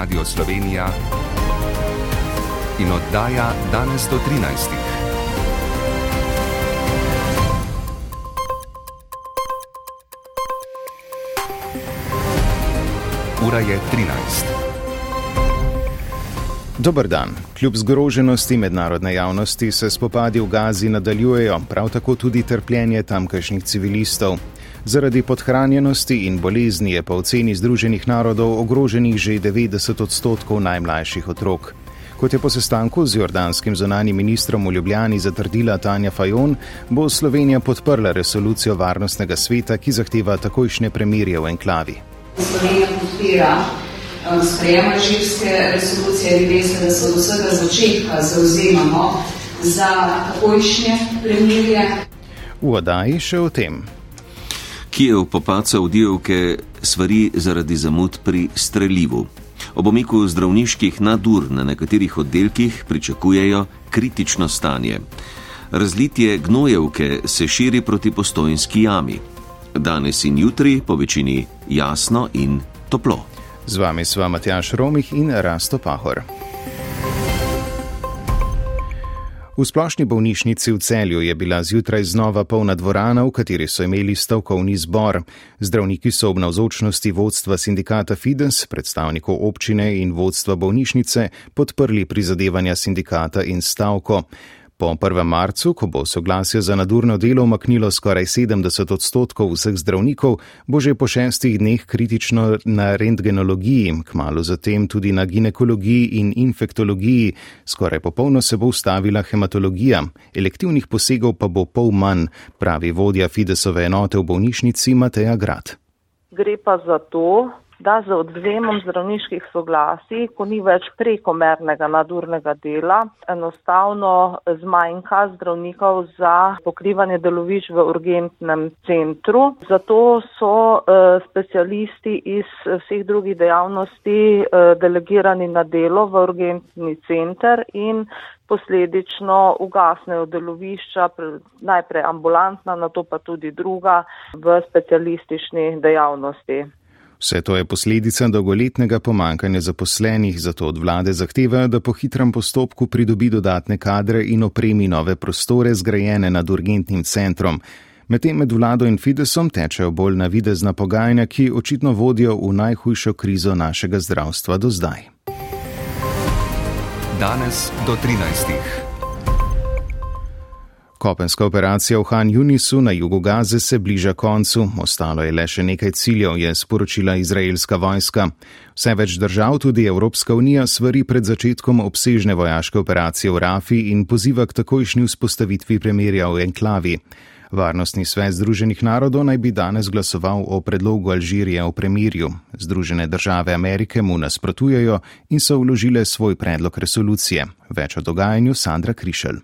Radio Slovenija in oddaja danes do 13. Ura je 13. Dober dan. Kljub zgroženosti mednarodne javnosti se spopadi v Gazi nadaljujejo, prav tako tudi trpljenje tamkajšnjih civilistov. Zaradi podhranjenosti in bolezni je po oceni Združenih narodov ogroženih že 90 odstotkov najmlajših otrok. Kot je po sestanku z jordanskim zonanim ministrom v Ljubljani zatrdila Tanja Fajon, bo Slovenija podprla resolucijo Varnostnega sveta, ki zahteva takojšnje premirje v enklavi. Slovenija podpira Um, sprejema živske resolucije, vi veste, da se od vsega začetka zauzemamo za takojšnje premirje. V oddaji še o tem. Kijev popad Saudijevke svari zaradi zamud pri streljivu. Ob omiku zdravniških nadur na nekaterih oddelkih pričakujejo kritično stanje. Razlitje gnojevke se širi proti postojnski jami. Danes in jutri po večini jasno in toplo. Z vami sva Matjaš Romih in Rasto Pahor. V splošni bolnišnici v celju je bila zjutraj znova polna dvorana, v kateri so imeli stavkovni zbor. Zdravniki so ob navzočnosti vodstva sindikata Fides, predstavnikov občine in vodstva bolnišnice podprli prizadevanja sindikata in stavko. Po 1. marcu, ko bo soglasje za nadurno delo umaknilo skoraj 70 odstotkov vseh zdravnikov, bo že po šestih dneh kritično na rentgenologiji, kmalo zatem tudi na ginekologiji in infektologiji, skoraj popolno se bo ustavila hematologija, elektivnih posegov pa bo pol manj, pravi vodja Fidesove enote v bolnišnici Mateja Grad. Gre pa za to, da z odvzemom zdravniških soglasij, ko ni več prekomernega nadurnega dela, enostavno zmanjka zdravnikov za pokrivanje delovišč v urgentnem centru. Zato so uh, specialisti iz vseh drugih dejavnosti uh, delegirani na delo v urgentni center in posledično ugasnejo delovišča, najprej ambulantna, na to pa tudi druga v specialistični dejavnosti. Vse to je posledica dolgoletnega pomankanja zaposlenih, zato od vlade zahtevajo, da po hitrem postopku pridobi dodatne kadre in opremi nove prostore zgrajene nad urgentnim centrom. Medtem med vlado in Fidesom tečejo bolj navidezna pogajanja, ki očitno vodijo v najhujšo krizo našega zdravstva do zdaj. Danes do 13. Kopenska operacija v Han Junisu na jugu Gaze se bliža koncu, ostalo je le še nekaj ciljev, je sporočila izraelska vojska. Vse več držav, tudi Evropska unija, svari pred začetkom obsežne vojaške operacije v Rafi in poziva k takojšnji vzpostavitvi premirja v enklavi. Varnostni svet Združenih narodov naj bi danes glasoval o predlogu Alžirije o premirju. Združene države Amerike mu nasprotujejo in so vložile svoj predlog resolucije. Več o dogajanju Sandra Krišelj.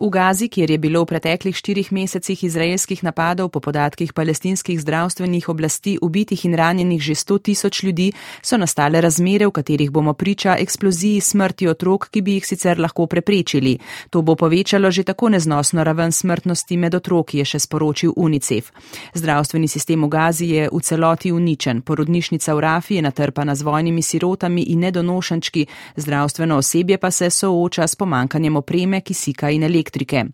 V Gazi, kjer je bilo v preteklih štirih mesecih izraelskih napadov po podatkih palestinskih zdravstvenih oblasti ubitih in ranjenih že 100 tisoč ljudi, so nastale razmere, v katerih bomo priča eksploziji smrti otrok, ki bi jih sicer lahko preprečili. To bo povečalo že tako neznosno raven smrtnosti med otroki, je še sporočil UNICEF. Zdravstveni sistem v Gazi je v celoti uničen. Porodnišnica v Rafi je natrpana z vojnimi sirotami in nedonošančki, zdravstveno osebje pa se sooča s pomankanjem opreme, kisika in elektrike elektrike.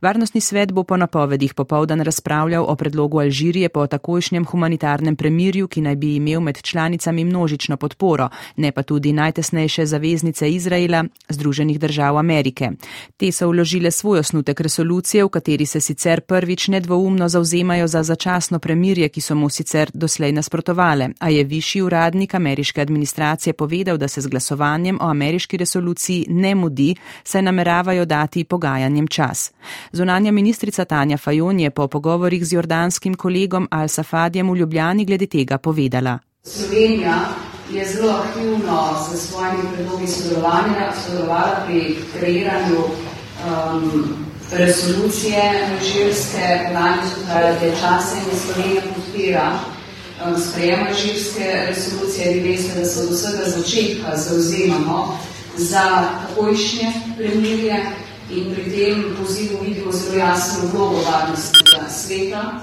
Varnostni svet bo po napovedih popovdan razpravljal o predlogu Alžirije po takojšnjem humanitarnem premirju, ki naj bi imel med članicami množično podporo, ne pa tudi najtesnejše zaveznice Izraela, Združenih držav Amerike. Te so vložile svoj osnutek resolucije, v kateri se sicer prvič nedvoumno zauzemajo za začasno premirje, ki so mu sicer doslej nasprotovale, a je višji uradnik ameriške administracije povedal, da se z glasovanjem o ameriški resoluciji ne mudi, saj nameravajo dati pogajanje pogajanjem čas. Zunanja ministrica Tanja Fajon je po pogovorih z jordanskim kolegom Al-Safadjem v Ljubljani glede tega povedala. Slovenija je zelo aktivno s svojimi predlogi sodelovala pri kreiranju um, resolucije živske, lani so trajale čase in Slovenija podpira um, sprejema živske resolucije. Vi veste, da se od vsega začetka zauzemamo za takojšnje premirje in pri tem pozivu vidimo zelo jasno vlogo varnostnega sveta.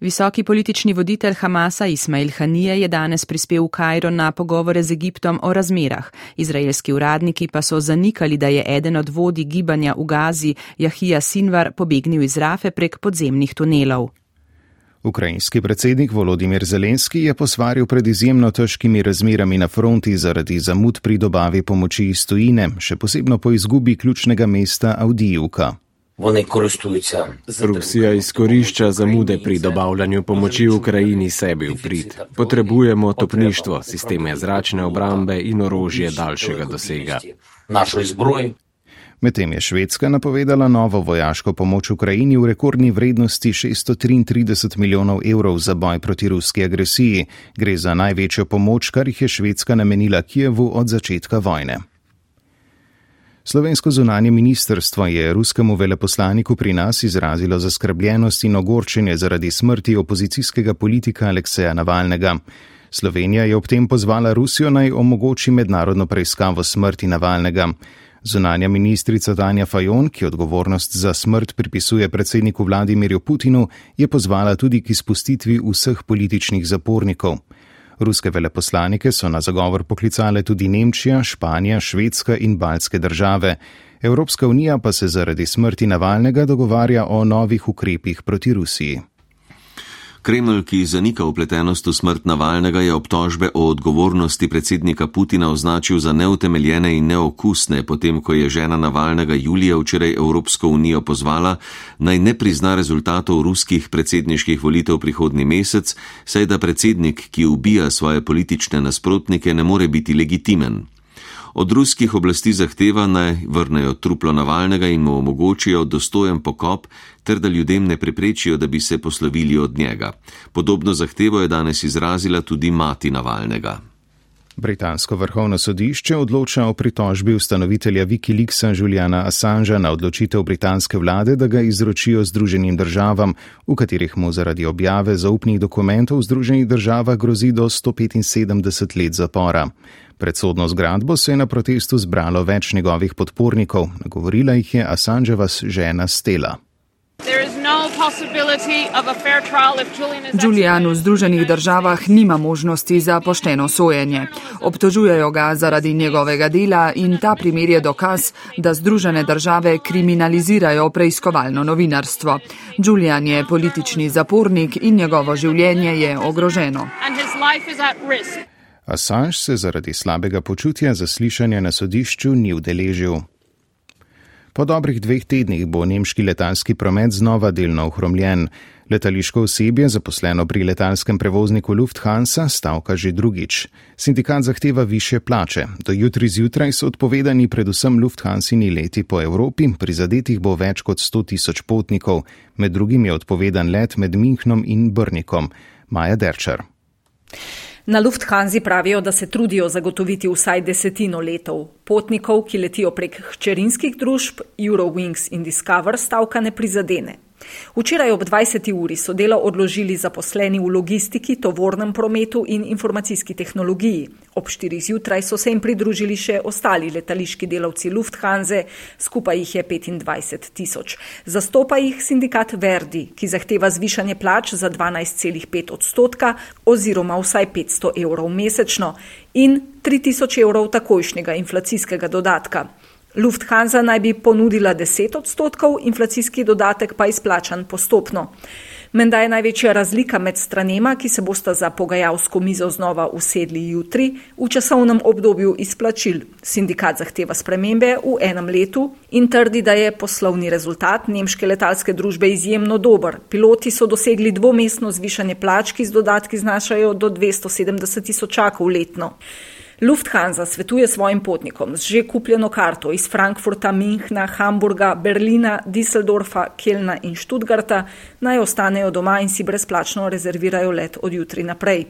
Visoki politični voditelj Hamasa Ismail Hanije je danes prispel v Kajro na pogovore z Egiptom o razmerah. Izraelski uradniki pa so zanikali, da je eden od vodi gibanja v Gazi, Jahija Sinvar, pobegnil iz Rafe prek podzemnih tunelov. Ukrajinski predsednik Volodimir Zelenski je posvaril pred izjemno težkimi razmerami na fronti zaradi zamud pri dobavi pomoči iz tujine, še posebno po izgubi ključnega mesta Avdijuka. Rusija izkorišča zamude pri dobavljanju pomoči Ukrajini sebi v prid. Potrebujemo topništvo, sisteme zračne obrambe in orožje daljšega dosega. Medtem je Švedska napovedala novo vojaško pomoč Ukrajini v rekordni vrednosti 633 milijonov evrov za boj proti ruski agresiji. Gre za največjo pomoč, kar jih je Švedska namenila Kijevu od začetka vojne. Slovensko zunanje ministrstvo je ruskemu veleposlaniku pri nas izrazilo zaskrbljenost in ogorčenje zaradi smrti opozicijskega politika Alekseja Navalnega. Slovenija je ob tem pozvala Rusijo naj omogoči mednarodno preiskavo smrti Navalnega. Zunanja ministrica Tanja Fajon, ki odgovornost za smrt pripisuje predsedniku Vladimirju Putinu, je pozvala tudi k izpustitvi vseh političnih zapornikov. Ruske veleposlanike so na zagovor poklicale tudi Nemčija, Španija, Švedska in Baltske države. Evropska unija pa se zaradi smrti Navalnega dogovarja o novih ukrepih proti Rusiji. Kreml, ki zanika upletenost v smrt Navalnega, je obtožbe o odgovornosti predsednika Putina označil za neutemeljene in neokusne, potem ko je žena Navalnega Julija včeraj Evropsko unijo pozvala, naj ne prizna rezultatov ruskih predsedniških volitev prihodni mesec, saj da predsednik, ki ubija svoje politične nasprotnike, ne more biti legitimen. Od ruskih oblasti zahteva naj vrnejo truplo Navalnega in mu omogočijo dostojen pokop, ter da ljudem ne preprečijo, da bi se poslovili od njega. Podobno zahtevo je danes izrazila tudi mati Navalnega. Britansko vrhovno sodišče odloča o pritožbi ustanovitelja Wikileaksa Juliana Assangea na odločitev britanske vlade, da ga izročijo Združenim državam, v katerih mu zaradi objave zaupnih dokumentov v Združenih državah grozi do 175 let zapora. Pred sodno zgradbo se je na protestu zbralo več njegovih podpornikov, nagovorila jih je Assangeova žena Stela. Julian v Združenih državah nima možnosti za pošteno sojenje. Obtožujejo ga zaradi njegovega dela in ta primer je dokaz, da Združene države kriminalizirajo preiskovalno novinarstvo. Julian je politični zapornik in njegovo življenje je ogroženo. Assange se zaradi slabega počutja zaslišanja na sodišču ni udeležil. Po dobrih dveh tednih bo nemški letalski promet znova delno ohromljen. Letališko osebje, zaposleno pri letalskem prevozniku Lufthansa, stavka že drugič. Sindikat zahteva više plače. Do jutri zjutraj so odpovedani predvsem Lufthansini leti po Evropi, prizadetih bo več kot 100 tisoč potnikov. Med drugim je odpovedan let med Minhnom in Brnikom. Maja Derčar. Na Lufthansi pravijo, da se trudijo zagotoviti vsaj desetino letov. Potnikov, ki letijo prek hčerinskih družb Eurowings in Discover, stavka ne prizadene. Včeraj ob 20. uri so delo odložili zaposleni v logistiki, tovornem prometu in informacijski tehnologiji. Ob 4. zjutraj so se jim pridružili še ostali letališki delavci Lufthansa, skupaj jih je 25 tisoč. Zastopa jih sindikat Verdi, ki zahteva zvišanje plač za 12,5 odstotka oziroma vsaj 500 evrov mesečno in 3000 evrov takojšnjega inflacijskega dodatka. Lufthansa naj bi ponudila 10 odstotkov, inflacijski dodatek pa izplačan postopno. Menda je največja razlika med stranema, ki se bosta za pogajalsko mizo znova usedli jutri, v časovnem obdobju izplačil. Sindikat zahteva spremembe v enem letu in trdi, da je poslovni rezultat nemške letalske družbe izjemno dober. Piloti so dosegli dvomestno zvišanje plač, ki z dodatki znašajo do 270 tisočakov letno. Lufthansa svetuje svojim potnikom z že kupljeno karto iz Frankfurta, Minhna, Hamburga, Berlina, Düsseldorfa, Kelna in Študgarta naj ostanejo doma in si brezplačno rezervirajo let od jutri naprej.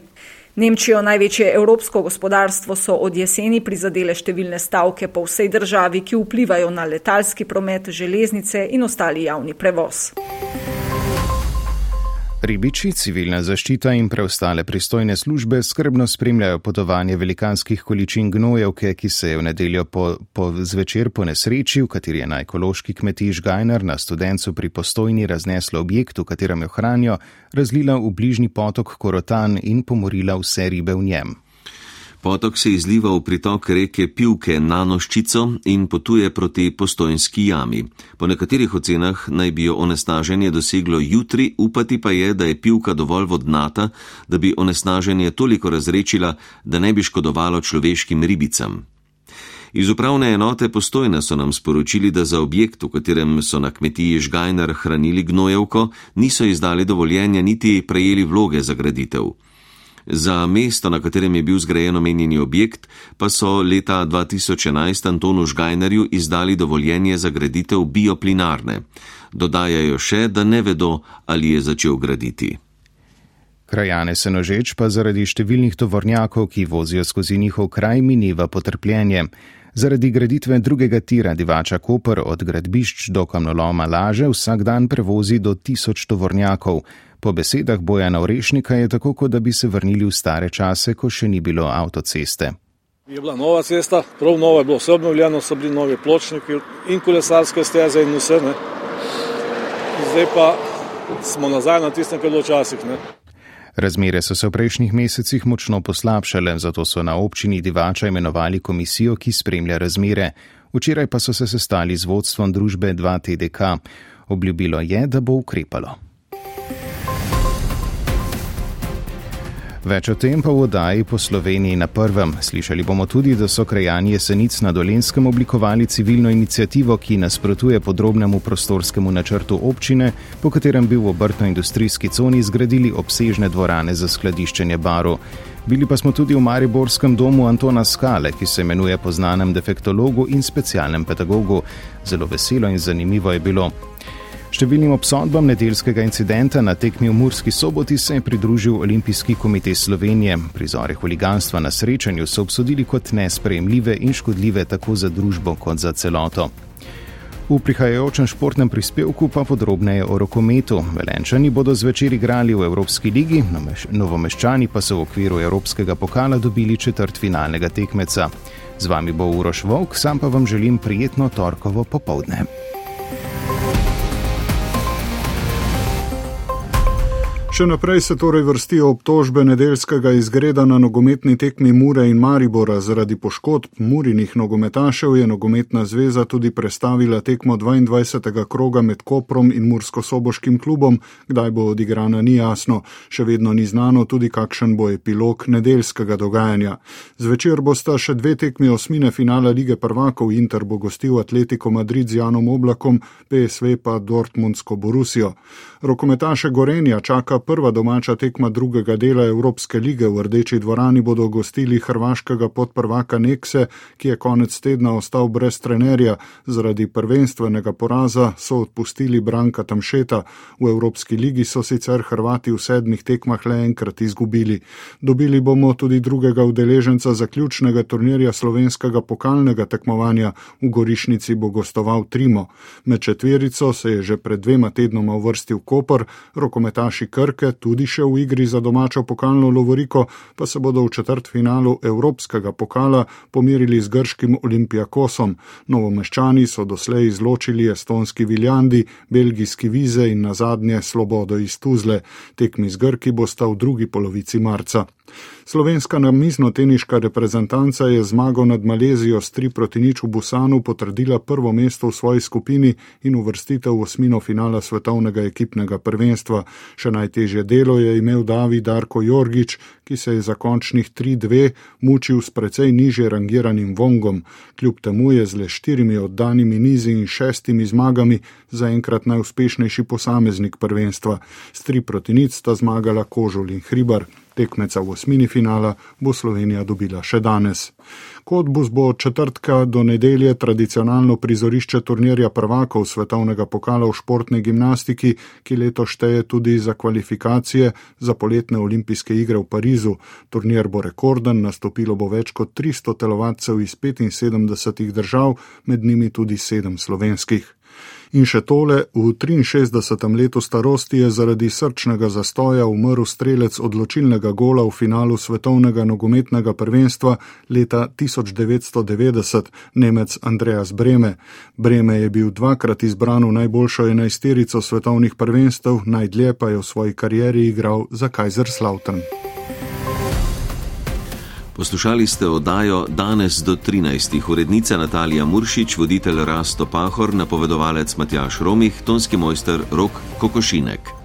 Nemčijo, največje evropsko gospodarstvo, so od jeseni prizadele številne stavke po vsej državi, ki vplivajo na letalski promet, železnice in ostali javni prevoz. Ribiči, civilna zaščita in preostale pristojne službe skrbno spremljajo potovanje velikanskih količin gnojevke, ki se je v nedeljo po, po zvečer po nesreči, v kateri je na ekološki kmetij Žgajner na studencu pri postojni razneslo objekt, v katerem jo hranijo, razlila v bližnji potok Korotan in pomorila vse ribe v njem. Potok se izliva v pritok reke Pivke na Noščico in potuje proti postojnski jami. Po nekaterih ocenah naj bi jo onesnaženje doseglo jutri, upati pa je, da je Pivka dovolj vodnata, da bi onesnaženje toliko razrečila, da ne bi škodovalo človeškim ribicam. Iz upravne enote postojna so nam sporočili, da za objekt, v katerem so na kmetiji Žgajnar hranili gnojevko, niso izdali dovoljenja niti prejeli vloge za graditev. Za mesto, na katerem je bil zgrajen omenjeni objekt, pa so leta 2011 Antonu Žgajnerju izdali dovoljenje za graditev bioplinarne. Dodajajo še, da ne vedo, ali je začel graditi. Krajane se nožeč pa zaradi številnih tovornjakov, ki vozijo skozi njihov kraj, mineva potrpljenje. Zaradi graditve drugega tira divača Koper od gradbišč do kamnoloma laže vsak dan prevozi do tisoč tovornjakov. Po besedah Bojana Orešnika je tako, kot da bi se vrnili v stare čase, ko še ni bilo avtoceste. Je bila nova cesta, prav nova je bilo vse obnovljeno, so bili novi pločniki in kolesarske steze in vse. Ne. Zdaj pa smo nazaj na tistem, kar je bilo včasih. Razmere so se v prejšnjih mesecih močno poslabšale, zato so na občini Divača imenovali komisijo, ki spremlja razmere. Včeraj pa so se sestali z vodstvom družbe 2TDK. Obljubilo je, da bo ukrepalo. Več o tem pa v oddaji po Sloveniji na prvem. Slišali bomo tudi, da so krajani jesenic na Dolenskem oblikovali civilno inicijativo, ki nasprotuje podrobnemu prostorskemu načrtu občine, po katerem bi v obrtno-industrijski coni zgradili obsežne dvorane za skladiščenje baru. Bili pa smo tudi v Mariborskem domu Antona Skale, ki se imenuje po znanem defektologu in specialnem pedagogu. Zelo veselo in zanimivo je bilo. Številnim obsodbam nedeljskega incidenta na tekmi v Murski soboti se je pridružil Olimpijski komitej Slovenije. Prizore huliganstva na srečanju so obsodili kot nesprejemljive in škodljive tako za družbo kot za celoto. V prihajajočem športnem prispevku pa podrobneje o rokometu. Velenčani bodo zvečer igrali v Evropski ligi, novomeščani pa so v okviru Evropskega pokala dobili četrt finalnega tekmeca. Z vami bo Uroš Vok, sam pa vam želim prijetno torkovo popovdne. Še naprej se torej vrstijo obtožbe nedeljskega izgreda na nogometni tekmi Mure in Maribora. Zaradi poškodb Murinih nogometašev je nogometna zveza tudi prestavila tekmo 22. kroga med Koprom in Mursko-Soboškim klubom. Kdaj bo odigrana, ni jasno. Še vedno ni znano tudi, kakšen bo epilog nedeljskega dogajanja. Zvečer bosta še dve tekmi osmine finala lige prvakov. Inter bo gostil Atletico Madrid z Janom Oblakom, PSV pa Dortmundsko Borusijo. Rokometaše Gorenja čaka prva domača tekma drugega dela Evropske lige. V rdeči dvorani bodo gostili hrvaškega podprvaka Nekse, ki je konec tedna ostal brez trenerja. Zaradi prvenstvenega poraza so odpustili Branka Tamšeta. V Evropski ligi so sicer Hrvati v sedmih tekmah le enkrat izgubili. Dobili bomo tudi drugega udeleženca zaključnega turnirja slovenskega pokalnega tekmovanja. V Gorišnici bo gostoval Trimo. Med četverico se je že pred dvema tednoma uvrstil Koper, rokometaši Krke, tudi še v igri za domačo pokalno Lovoriko, pa se bodo v četrt finalu Evropskega pokala pomirili z grškim Olimpijakosom. Novomeščani so doslej izločili estonski Viljandi, belgijski Vize in nazadnje Slobodo iz Tuzle. Tekmi z Grki bosta v drugi polovici marca. Slovenska namizno-teniška reprezentanca je zmago nad Malezijo s 3 proti nič v Busanu potrdila prvo mesto v svoji skupini in uvrstitev v osmino finala svetovnega ekipnega prvenstva. Še najtežje delo je imel David Darko Jorgič, ki se je za končnih 3-2 mučil s precej niže rangiranim Vongom. Kljub temu je z le štirimi oddanimi nizi in šestimi zmagami zaenkrat najuspešnejši posameznik prvenstva. S 3 proti nič sta zmagala Kožul in Hribar tekmeca v osmini finala bo Slovenija dobila še danes. Kotbus bo od četrtka do nedelje tradicionalno prizorišče turnirja prvakov svetovnega pokala v športni gimnastiki, ki leto šteje tudi za kvalifikacije za poletne olimpijske igre v Parizu. Turnir bo rekorden, nastopilo bo več kot 300 telovadcev iz 75 držav, med njimi tudi sedem slovenskih. In še tole, v 63. letu starosti je zaradi srčnega zastoja umrl strelec odločilnega gola v finalu svetovnega nogometnega prvenstva leta 1990, Nemec Andreas Breme. Breme je bil dvakrat izbran v najboljšo enajsterico svetovnih prvenstev, najdlje pa je v svoji karieri igral za Kaiserslautern. Poslušali ste oddajo Danes do 13. Urednica Natalija Muršič, voditelj Rasto Pahor, napovedovalec Matjaš Romih, tonski mojster Rok Kokošinek.